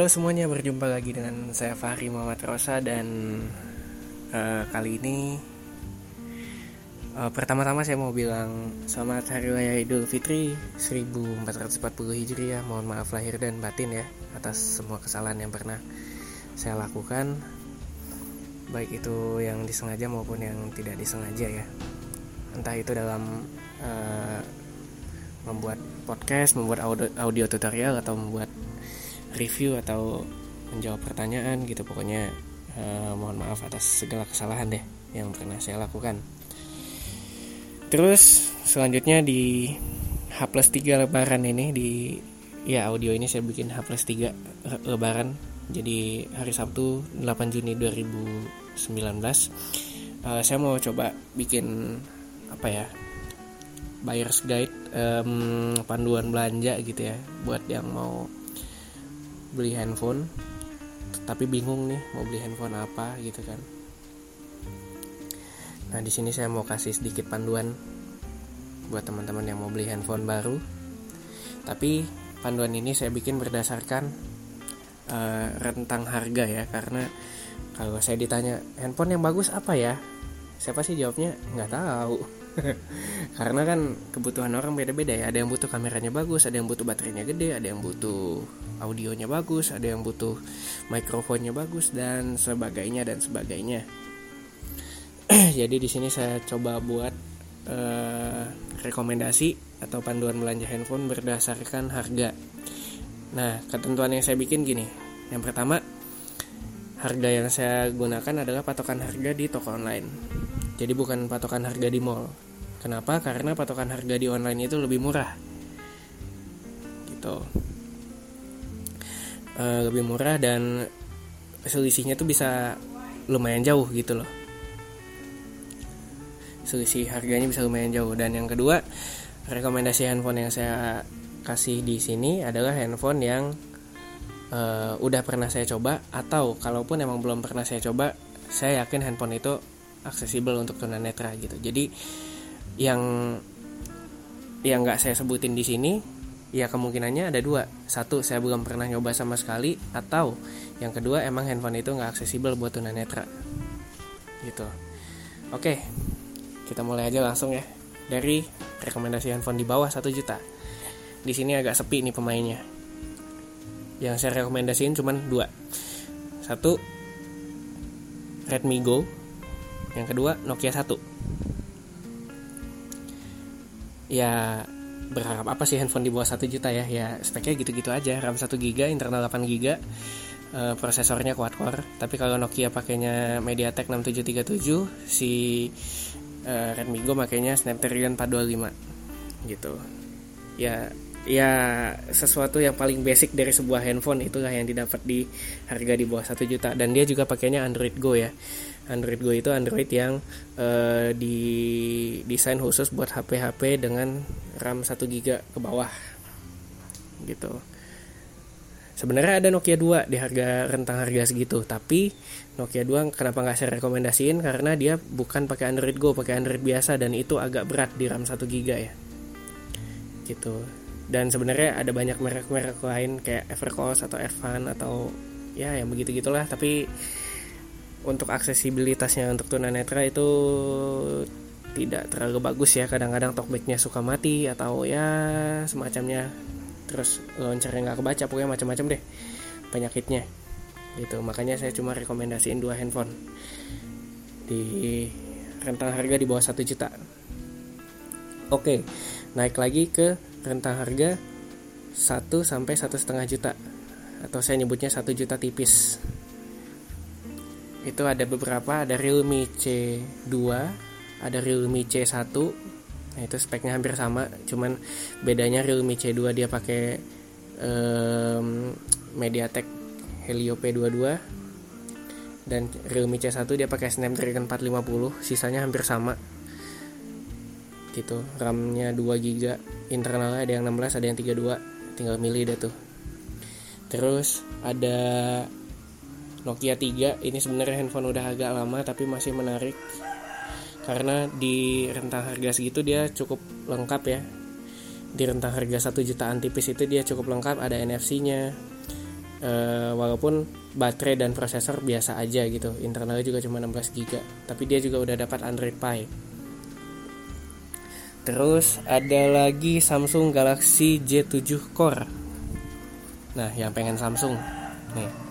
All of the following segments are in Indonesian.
Halo semuanya, berjumpa lagi dengan saya Fahri Muhammad Rosa dan uh, kali ini uh, pertama-tama saya mau bilang selamat Hari Raya Idul Fitri 1440 Hijriah. Mohon maaf lahir dan batin ya atas semua kesalahan yang pernah saya lakukan, baik itu yang disengaja maupun yang tidak disengaja ya. Entah itu dalam uh, membuat podcast, membuat audio, audio tutorial atau membuat review atau menjawab pertanyaan gitu. Pokoknya uh, mohon maaf atas segala kesalahan deh yang pernah saya lakukan. Terus selanjutnya di H plus 3 lebaran ini di ya audio ini saya bikin H plus 3 lebaran. Jadi hari Sabtu 8 Juni 2019 uh, saya mau coba bikin apa ya buyer's guide um, panduan belanja gitu ya buat yang mau beli handphone tapi bingung nih mau beli handphone apa gitu kan. Nah di sini saya mau kasih sedikit panduan buat teman-teman yang mau beli handphone baru. Tapi panduan ini saya bikin berdasarkan uh, rentang harga ya karena kalau saya ditanya handphone yang bagus apa ya? Siapa sih jawabnya? Nggak tahu. Karena kan kebutuhan orang beda-beda ya. Ada yang butuh kameranya bagus ada yang butuh baterainya gede ada yang butuh audionya bagus ada yang butuh mikrofonnya bagus dan sebagainya dan sebagainya jadi di sini saya coba buat uh, rekomendasi atau panduan belanja handphone berdasarkan harga nah ketentuan yang saya bikin gini yang pertama harga yang saya gunakan adalah patokan harga di toko online jadi bukan patokan harga di mall. Kenapa? Karena patokan harga di online itu lebih murah. Gitu. E, lebih murah dan selisihnya tuh bisa lumayan jauh gitu loh. Selisih harganya bisa lumayan jauh dan yang kedua, rekomendasi handphone yang saya kasih di sini adalah handphone yang uh, udah pernah saya coba atau kalaupun emang belum pernah saya coba, saya yakin handphone itu aksesibel untuk tunanetra gitu jadi yang yang nggak saya sebutin di sini ya kemungkinannya ada dua. Satu saya belum pernah nyoba sama sekali. Atau yang kedua emang handphone itu nggak aksesibel buat tunanetra gitu. Oke kita mulai aja langsung ya. Dari rekomendasi handphone di bawah satu juta. Di sini agak sepi nih pemainnya. Yang saya rekomendasiin cuma dua. Satu Redmi Go. Yang kedua Nokia 1 ya berharap apa sih handphone di bawah 1 juta ya? Ya speknya gitu-gitu aja. RAM 1 GB internal 8 GB uh, prosesornya quad core tapi kalau Nokia pakainya MediaTek 6737 si uh, Redmi Go makainya Snapdragon 425 gitu. Ya ya sesuatu yang paling basic dari sebuah handphone itulah yang didapat di harga di bawah 1 juta. Dan dia juga pakainya Android Go ya Android Go itu Android yang uh, didesain khusus buat HP-HP dengan RAM 1 GB ke bawah gitu. Sebenarnya ada Nokia 2 di harga rentang harga segitu tapi Nokia 2 kenapa nggak saya rekomendasiin? Karena dia bukan pakai Android Go pakai Android biasa dan itu agak berat di RAM 1 GB ya. Gitu. Dan sebenarnya ada banyak merek-merek lain kayak Evercost atau Evan atau ya yang begitu gitulah tapi untuk aksesibilitasnya untuk tunanetra itu tidak terlalu bagus ya. Kadang-kadang talkbacknya suka mati atau ya semacamnya. Terus launchernya nggak kebaca pokoknya macam-macam deh penyakitnya. Gitu. Makanya saya cuma rekomendasiin dua handphone. Di rentang harga di bawah satu juta. Oke naik lagi ke rentang harga 1 sampai satu setengah juta. Atau saya nyebutnya satu juta tipis itu ada beberapa ada Realme C2 ada Realme C1 nah itu speknya hampir sama cuman bedanya Realme C2 dia pakai um, MediaTek Helio P22 dan Realme C1 dia pakai Snapdragon 450 sisanya hampir sama. Gitu RAM-nya 2 GB internalnya ada yang 16 ada yang 32 tinggal milih deh tuh. Terus ada Nokia 3 ini sebenarnya handphone udah agak lama tapi masih menarik. Karena di rentang harga segitu dia cukup lengkap ya. Di rentang harga 1 jutaan tipis itu dia cukup lengkap ada NFC nya uh, walaupun baterai dan prosesor biasa aja gitu. Internalnya juga cuma 16 GB tapi dia juga udah dapat Android Pie. Terus ada lagi Samsung Galaxy J7 Core. Nah yang pengen Samsung. Nih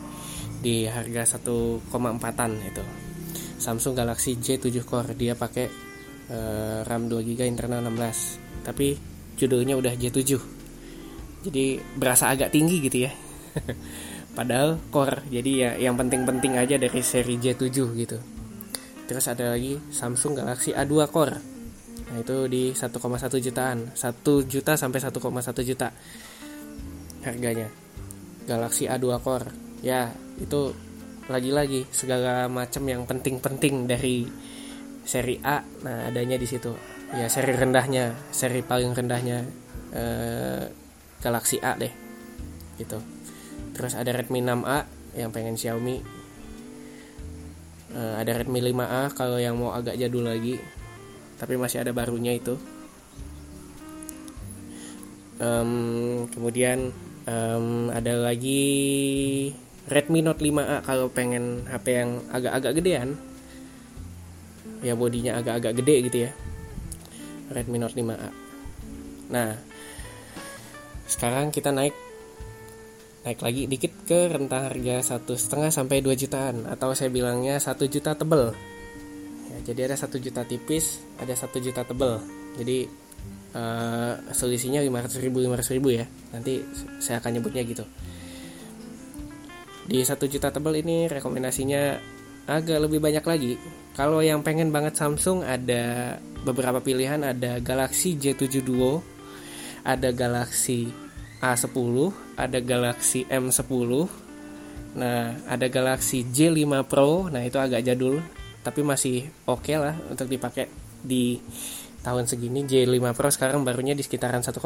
di harga 1,4an itu. Samsung Galaxy J7 Core dia pakai uh, RAM 2 GB internal 16 tapi judulnya udah J7 jadi berasa agak tinggi gitu ya. Padahal core jadi ya yang penting-penting aja dari seri J7 gitu. Terus ada lagi Samsung Galaxy A2 Core. Nah itu di 1,1 jutaan. 1 juta sampai 1,1 juta harganya. Galaxy A2 Core ya itu lagi-lagi segala macam yang penting-penting dari seri A nah adanya di situ. Ya seri rendahnya seri paling rendahnya eh, Galaxy A deh gitu. Terus ada Redmi 6A yang pengen Xiaomi. Uh, ada Redmi 5A kalau yang mau agak jadul lagi tapi masih ada barunya itu. Um, kemudian um, ada lagi Redmi Note 5A kalau pengen HP yang agak-agak gedean. Ya bodinya agak-agak gede gitu ya. Redmi Note 5A nah sekarang kita naik naik lagi dikit ke rentang harga satu setengah sampai 2 jutaan. Atau saya bilangnya satu juta tebel. Ya, jadi ada satu juta tipis ada satu juta tebel. Jadi uh, selisihnya 500 ribu 500 ribu ya. Nanti saya akan nyebutnya gitu di satu juta tebel ini rekomendasinya agak lebih banyak lagi kalau yang pengen banget Samsung ada beberapa pilihan ada Galaxy J7 Duo ada Galaxy A10, ada Galaxy M10. Nah, ada Galaxy J5 Pro. Nah, itu agak jadul, tapi masih oke okay lah untuk dipakai di tahun segini. J5 Pro sekarang barunya di sekitaran 1,8.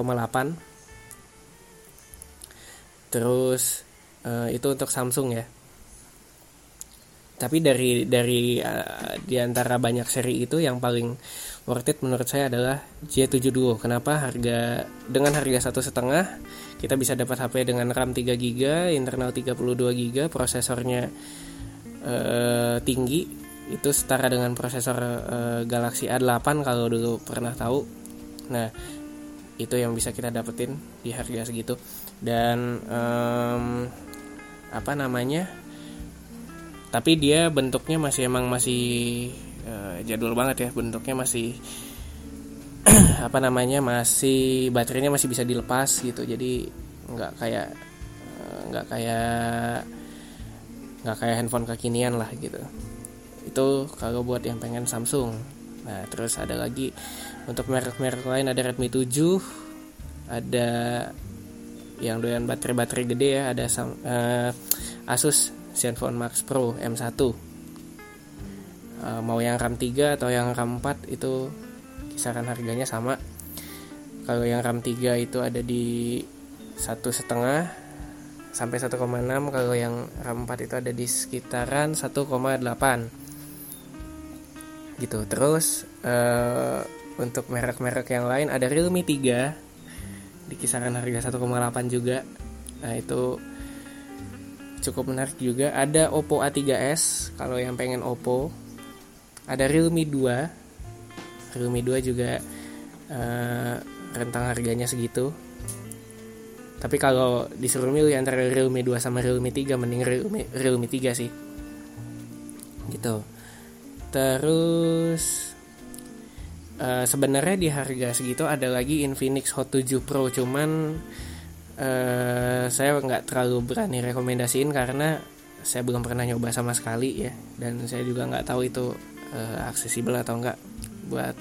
Terus uh, itu untuk Samsung ya. Tapi dari dari uh, di antara banyak seri itu yang paling worth it menurut saya adalah J7 Duo. Kenapa harga dengan harga satu setengah kita bisa dapat HP dengan RAM 3 GB, internal 32 GB, prosesornya uh, tinggi itu setara dengan prosesor uh, Galaxy A8 kalau dulu pernah tahu. Nah itu yang bisa kita dapetin di harga segitu dan um, apa namanya tapi dia bentuknya masih emang masih uh, jadul banget ya bentuknya masih apa namanya masih baterainya masih bisa dilepas gitu. Jadi nggak kayak eh, nggak kayak nggak kayak handphone kekinian lah gitu. Itu kalau buat yang pengen Samsung. Nah terus ada lagi untuk merek-merek lain ada Redmi 7 ada yang doyan baterai-baterai gede ya ada uh, Asus Zenfone Max Pro M1 uh, mau yang RAM 3 atau yang RAM 4 itu kisaran harganya sama. Kalau yang RAM 3 itu ada di satu setengah sampai 1,6 kalau yang RAM 4 itu ada di sekitaran 1,8 gitu. Terus uh, untuk merek-merek yang lain ada Realme 3 di kisaran harga 1,8 juga. Nah itu cukup menarik juga. Ada Oppo A3s kalau yang pengen Oppo. Ada Realme 2 Realme 2 juga uh, rentang harganya segitu. Tapi kalau disuruh milih antara Realme 2 sama Realme 3 mending Realme, Realme 3 sih. Gitu. Terus uh, sebenarnya di harga segitu ada lagi Infinix Hot 7 Pro cuman uh, saya nggak terlalu berani rekomendasiin karena saya belum pernah nyoba sama sekali ya. Dan saya juga nggak tahu itu uh, aksesibel atau enggak buat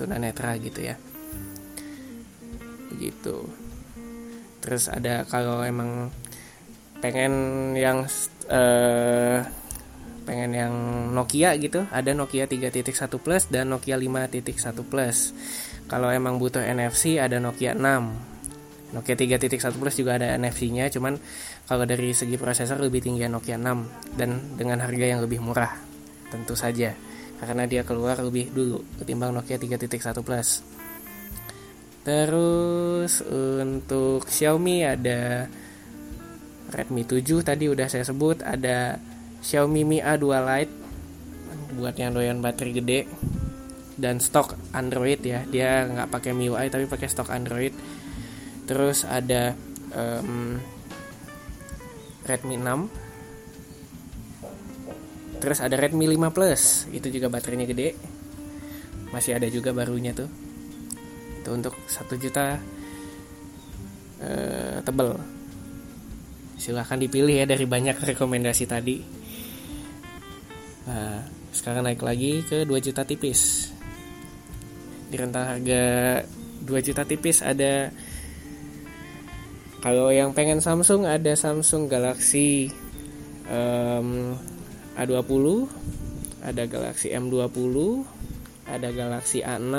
tunanetra gitu ya. Begitu. Terus ada kalau emang pengen yang uh, pengen yang Nokia gitu. Ada Nokia 3.1 Plus dan Nokia 5.1 Plus. Kalau emang butuh NFC ada Nokia 6 Nokia 3.1 Plus juga ada NFC-nya cuman kalau dari segi prosesor lebih tinggi Nokia 6 dan dengan harga yang lebih murah tentu saja. Karena dia keluar lebih dulu ketimbang Nokia 3.1 Plus. Terus untuk Xiaomi ada Redmi 7 tadi udah saya sebut ada Xiaomi Mi A2 Lite buat yang doyan baterai gede dan stok Android ya. Dia nggak pakai MIUI tapi pakai stok Android. Terus ada um, Redmi 6 terus ada Redmi 5 Plus itu juga baterainya gede. Masih ada juga barunya tuh. Itu untuk satu juta uh, tebel. Silahkan dipilih ya dari banyak rekomendasi tadi nah sekarang naik lagi ke 2 juta tipis. Di rentang harga 2 juta tipis ada kalau yang pengen Samsung ada Samsung Galaxy um, A20 ada Galaxy M20 ada Galaxy A6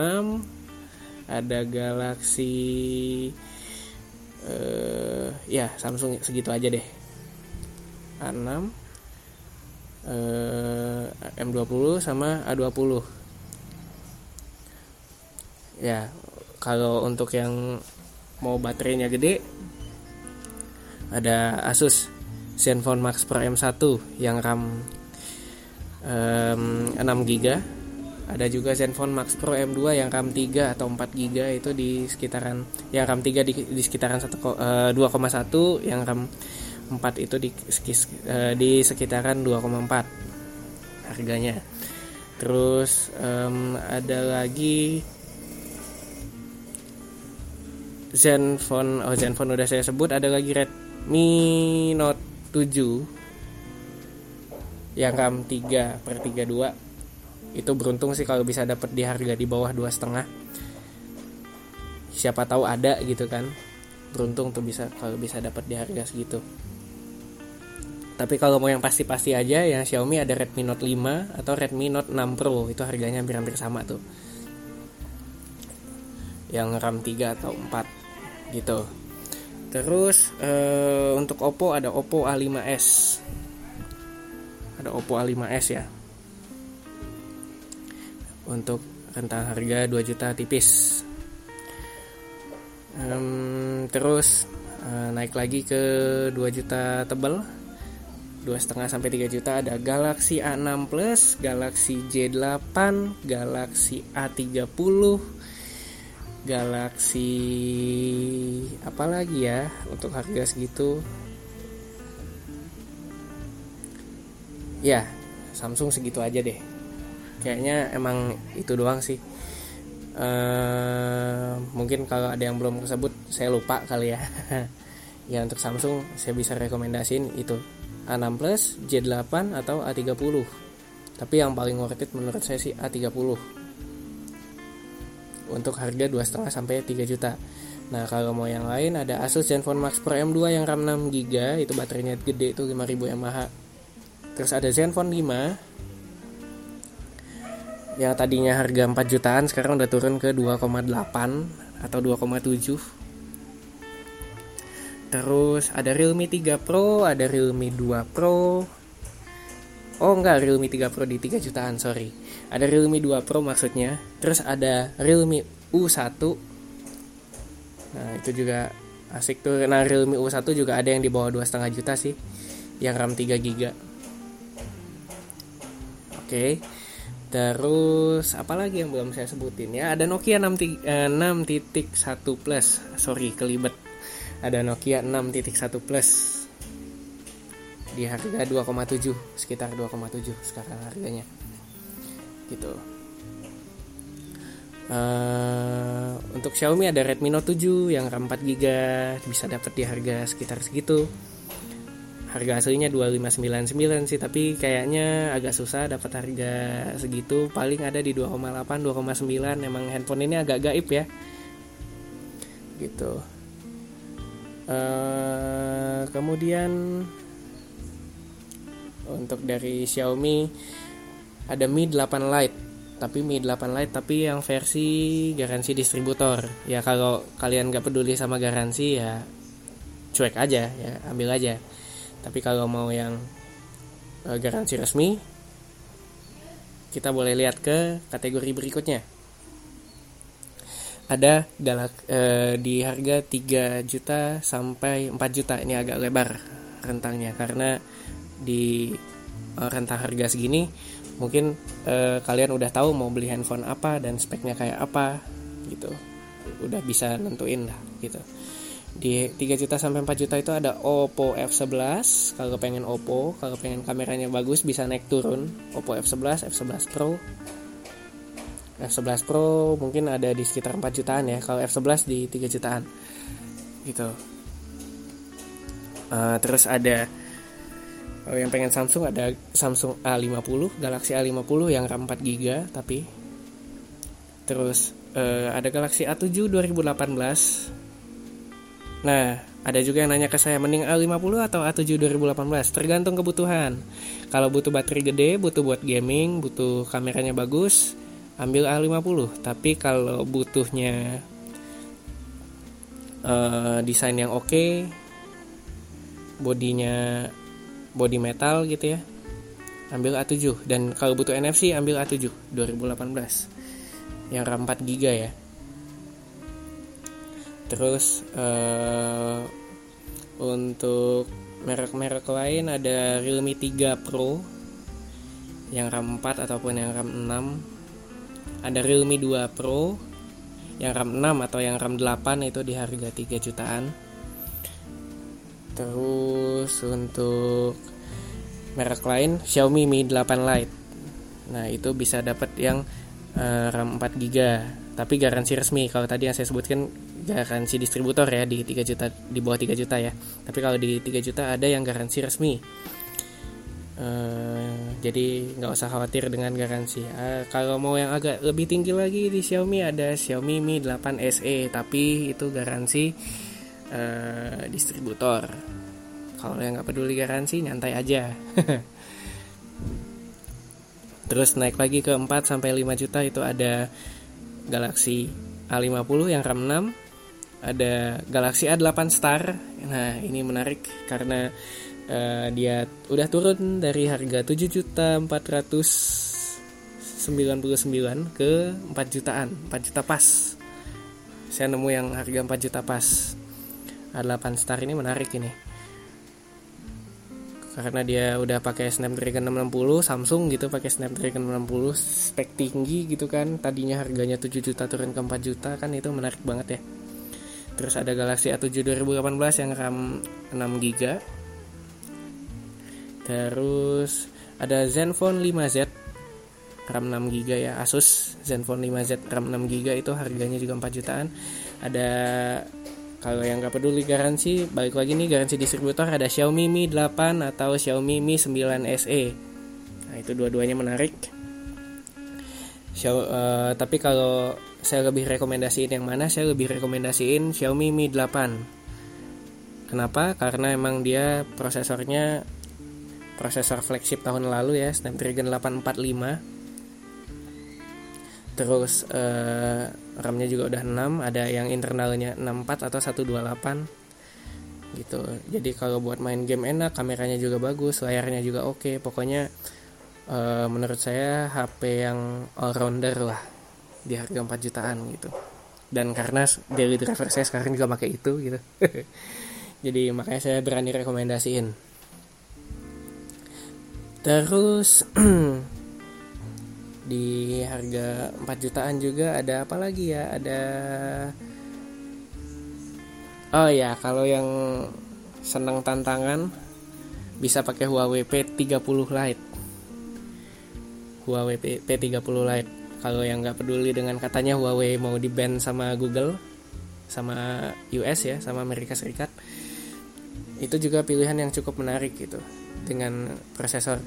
ada Galaxy uh, ya Samsung segitu aja deh. A6 uh, M20 sama A20 ya kalau untuk yang mau baterainya gede ada Asus Zenfone Max Pro M1 yang RAM um, 6 GB ada juga Zenfone Max Pro M2 yang RAM 3 atau 4 GB itu di sekitaran yang RAM 3 di, di sekitaran 1, uh, 2,1 yang RAM 4 itu di, uh, di sekitaran 2,4 harganya. Terus um, ada lagi Zenfone oh Zenfone udah saya sebut ada lagi Redmi Note 7 yang RAM 3 per 32 itu beruntung sih kalau bisa dapat di harga di bawah dua setengah. Siapa tahu ada gitu kan. Beruntung tuh bisa kalau bisa dapat di harga segitu tapi kalau mau yang pasti-pasti aja yang Xiaomi ada Redmi Note 5 atau Redmi Note 6 Pro. Itu harganya hampir-hampir sama tuh. Yang RAM 3 atau 4 gitu. Terus eh, untuk Oppo ada Oppo A5s ada Oppo A5s ya. Untuk rentang harga 2 juta tipis. Um, terus uh, naik lagi ke 2 juta tebal dua setengah sampai 3 juta ada Galaxy A6 Plus, Galaxy J8, Galaxy A30, Galaxy apa lagi ya untuk harga segitu? Ya, Samsung segitu aja deh. Kayaknya emang itu doang sih. Uh, mungkin kalau ada yang belum tersebut saya lupa kali ya. Ya untuk Samsung saya bisa rekomendasiin itu A6 Plus, J8 atau A30 tapi yang paling worth it menurut saya sih A30 untuk harga 2,5 sampai 3 juta. Nah kalau mau yang lain ada Asus Zenfone Max Pro M2 yang RAM 6 GB itu baterainya gede itu 5000 mAh. Terus ada Zenfone 5 yang tadinya harga 4 jutaan sekarang udah turun ke 2,8 atau 2,7 terus ada Realme 3 Pro ada Realme 2 Pro. Oh enggak Realme 3 Pro di 3 jutaan sorry. Ada Realme 2 Pro maksudnya. Terus ada Realme U1 nah itu juga asik tuh. Nah Realme U1 juga ada yang di bawah 2,5 juta sih yang RAM 3 GB oke. Terus apalagi yang belum saya sebutin ya? Ada Nokia 6.1 eh, Plus. Sorry kelibet ada Nokia 6.1 Plus. Di harga 2,7 sekitar 2,7 sekarang harganya. Gitu. Uh, untuk Xiaomi ada Redmi Note 7 yang RAM 4 GB bisa dapat di harga sekitar segitu. Harga aslinya 2599 sih tapi kayaknya agak susah dapat harga segitu. Paling ada di 2,8 2,9 emang handphone ini agak gaib ya. Gitu uh, kemudian untuk dari Xiaomi ada Mi 8 Lite. Tapi Mi 8 Lite tapi yang versi garansi distributor. Ya kalau kalian gak peduli sama garansi ya cuek aja ya ambil aja. Tapi kalau mau yang uh, garansi resmi kita boleh lihat ke kategori berikutnya ada galak uh, di harga 3 juta sampai 4 juta. Ini agak lebar rentangnya karena di uh, rentang harga segini mungkin uh, kalian udah tahu mau beli handphone apa dan speknya kayak apa gitu. Udah bisa nentuin lah gitu. Di 3 juta sampai 4 juta itu ada Oppo F11 kalau pengen Oppo kalau pengen kameranya bagus bisa naik turun. Oppo F11 F11 Pro F11 Pro mungkin ada di sekitar 4 jutaan ya. Kalau F11 di 3 jutaan. Gitu. Uh, terus ada kalau yang pengen Samsung ada Samsung A50 Galaxy A50 yang RAM 4 GB tapi. Terus uh, ada Galaxy A7 2018 Nah, ada juga yang nanya ke saya mending A50 atau A7 2018 tergantung kebutuhan. Kalau butuh baterai gede, butuh buat gaming, butuh kameranya bagus, ambil A50. Tapi kalau butuhnya uh, desain yang oke, okay, bodinya body metal gitu ya, ambil A7 dan kalau butuh NFC ambil A7 2018 yang RAM 4 GB ya. Terus uh, untuk merek-merek lain ada Realme 3 Pro yang RAM 4 ataupun yang RAM 6 ada Realme 2 Pro yang RAM 6 atau yang RAM 8 itu di harga 3 jutaan. Terus untuk merek lain Xiaomi Mi 8 Lite. Nah itu bisa dapat yang uh, RAM 4 GB tapi garansi resmi. Kalau tadi yang saya sebutkan garansi distributor ya di 3 juta di bawah 3 juta ya. Tapi kalau di 3 juta ada yang garansi resmi Uh, jadi nggak usah khawatir dengan garansi. Uh, kalau mau yang agak lebih tinggi lagi di Xiaomi ada Xiaomi Mi 8 SE, tapi itu garansi uh, distributor. Kalau yang nggak peduli garansi, nyantai aja. Terus naik lagi ke 4 sampai 5 juta itu ada Galaxy A50 yang RAM 6 ada Galaxy A8 Star. Nah, ini menarik karena uh, dia udah turun dari harga 7 juta 499 ke 4 jutaan, 4 juta pas. Saya nemu yang harga 4 juta pas. A8 Star ini menarik ini. Karena dia udah pakai Snapdragon 660 Samsung gitu pakai Snapdragon 660 spek tinggi gitu kan. Tadinya harganya 7 juta turun ke 4 juta kan itu menarik banget ya terus ada Galaxy A7 2018 yang RAM 6 GB terus ada Zenfone 5Z RAM 6 GB ya Asus Zenfone 5Z RAM 6 GB itu harganya juga 4 jutaan. Ada kalau yang gak peduli garansi balik lagi nih garansi distributor ada Xiaomi Mi 8 atau Xiaomi Mi 9 SE nah itu dua-duanya menarik. Xiao, uh, tapi kalau saya lebih rekomendasiin yang mana saya lebih rekomendasiin Xiaomi Mi 8 kenapa? Karena emang dia prosesornya prosesor flagship tahun lalu ya Snapdragon 845 terus uh, RAM-nya juga udah 6 ada yang internalnya 64 atau 128 gitu. Jadi kalau buat main game enak kameranya juga bagus layarnya juga oke. Pokoknya uh, menurut saya HP yang all rounder lah di harga 4 jutaan gitu. Dan karena daily driver saya sekarang juga pakai itu gitu. Jadi makanya saya berani rekomendasiin terus di harga 4 jutaan juga ada apa lagi ya? Ada oh ya kalau yang senang tantangan bisa pakai Huawei P30 Lite. Huawei P30 Lite. Kalau yang nggak peduli dengan katanya Huawei mau di ban sama Google sama US ya sama Amerika Serikat itu juga pilihan yang cukup menarik gitu dengan prosesor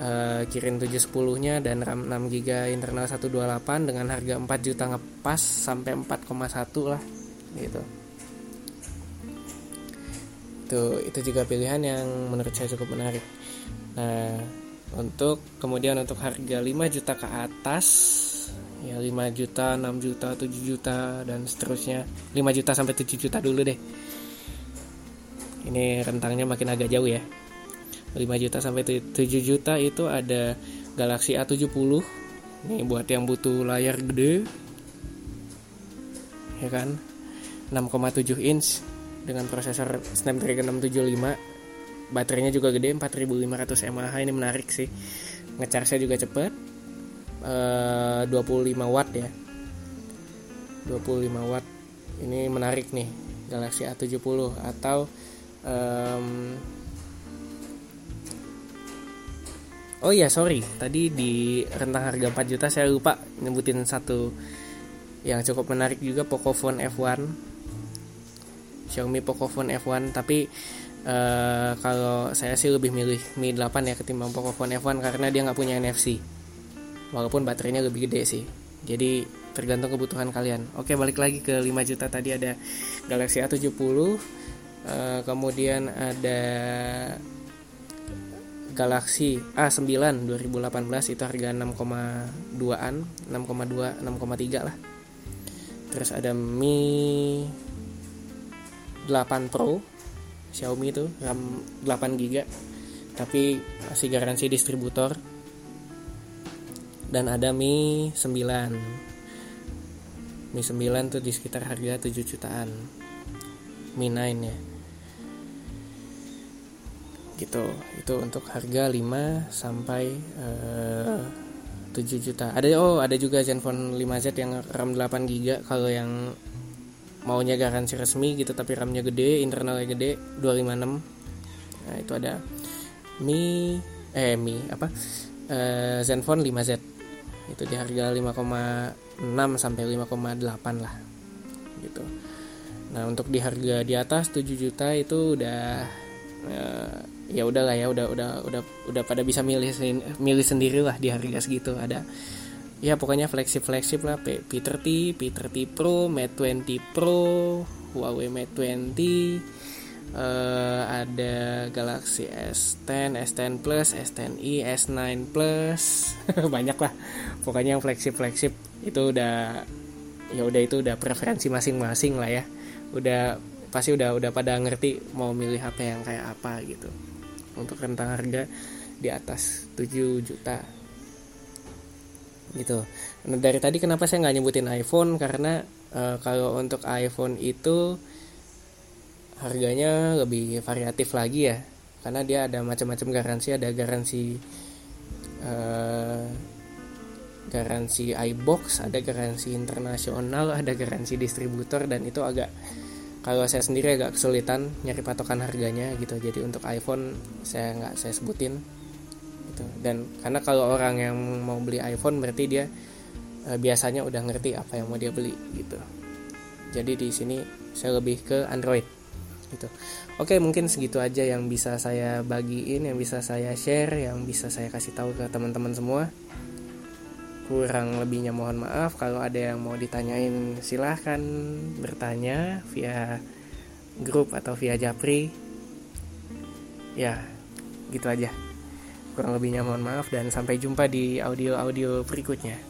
uh, Kirin 710 nya dan RAM 6 GB internal 128 dengan harga 4 juta ngepas sampai 4,1 lah gitu. Itu itu juga pilihan yang menurut saya cukup menarik. Nah untuk kemudian untuk harga 5 juta ke atas ya 5 juta 6 juta 7 juta dan seterusnya. 5 juta sampai 7 juta dulu deh. Ini rentangnya makin agak jauh ya 5 juta sampai 7 juta itu ada Galaxy A70 nih buat yang butuh layar gede. Ya kan? 6,7 inch dengan prosesor Snapdragon 675 baterainya juga gede 4500 mAh. Ini menarik sih. Ngecharge juga cepet. Uh, 25 watt ya. 25 watt. Ini menarik nih Galaxy A70 atau um, Oh iya sorry. Tadi di rentang harga 4 juta saya lupa nyebutin satu yang cukup menarik juga Pocophone F1 Xiaomi Pocophone F1 tapi uh, kalau saya sih lebih milih Mi 8 ya ketimbang Pocophone F1 karena dia nggak punya NFC walaupun baterainya lebih gede sih. Jadi tergantung kebutuhan kalian. Oke balik lagi ke 5 juta tadi. Ada Galaxy A70 uh, eh, kemudian ada Galaxy A9 2018 itu harga 6,2an 6,2 6,3 lah. Terus ada Mi 8 Pro Xiaomi itu RAM 8 GB tapi masih garansi distributor. Dan ada Mi 9 Mi 9 tuh di sekitar harga 7 jutaan. Mi 9 ya gitu. Itu untuk harga 5 sampai uh, eh, 7 juta. Ada oh ada juga Zenfone 5Z yang RAM 8 GB kalau yang maunya garansi resmi gitu tapi RAM-nya gede internalnya gede 256 nah itu ada. Mi eh Mi apa? Uh, Zenfone 5Z itu di harga 5,6 sampai 5,8 lah gitu. Nah untuk di harga di atas 7 juta itu udah uh, ya udahlah ya udah udah udah udah pada bisa milih milih sendiri lah di harga segitu ada ya pokoknya flagship flagship lah P30 P30 Pro Mate 20 Pro Huawei Mate 20 uh, ada Galaxy S10 S10 Plus S10i S9 Plus banyak lah pokoknya yang flagship flagship itu udah ya udah itu udah preferensi masing-masing lah ya. Udah pasti udah udah pada ngerti mau milih HP yang kayak apa gitu untuk rentang harga di atas 7 juta. Gitu. Nah dari tadi kenapa saya nggak nyebutin iPhone? Karena e, kalau untuk iPhone itu harganya lebih variatif lagi ya. Karena dia ada macam-macam garansi. Ada garansi e, garansi iBox ada garansi internasional ada garansi distributor dan itu agak kalau saya sendiri agak kesulitan nyari patokan harganya gitu. Jadi untuk iPhone saya nggak saya sebutin gitu. Dan karena kalau orang yang mau beli iPhone berarti dia e, biasanya udah ngerti apa yang mau dia beli gitu. Jadi di sini saya lebih ke Android gitu. Oke mungkin segitu aja yang bisa saya bagiin yang bisa saya share yang bisa saya kasih tahu ke teman-teman semua kurang lebihnya mohon maaf. Kalau ada yang mau ditanyain silahkan bertanya via grup atau via japri. Ya gitu aja. Kurang lebihnya mohon maaf dan sampai jumpa di audio-audio berikutnya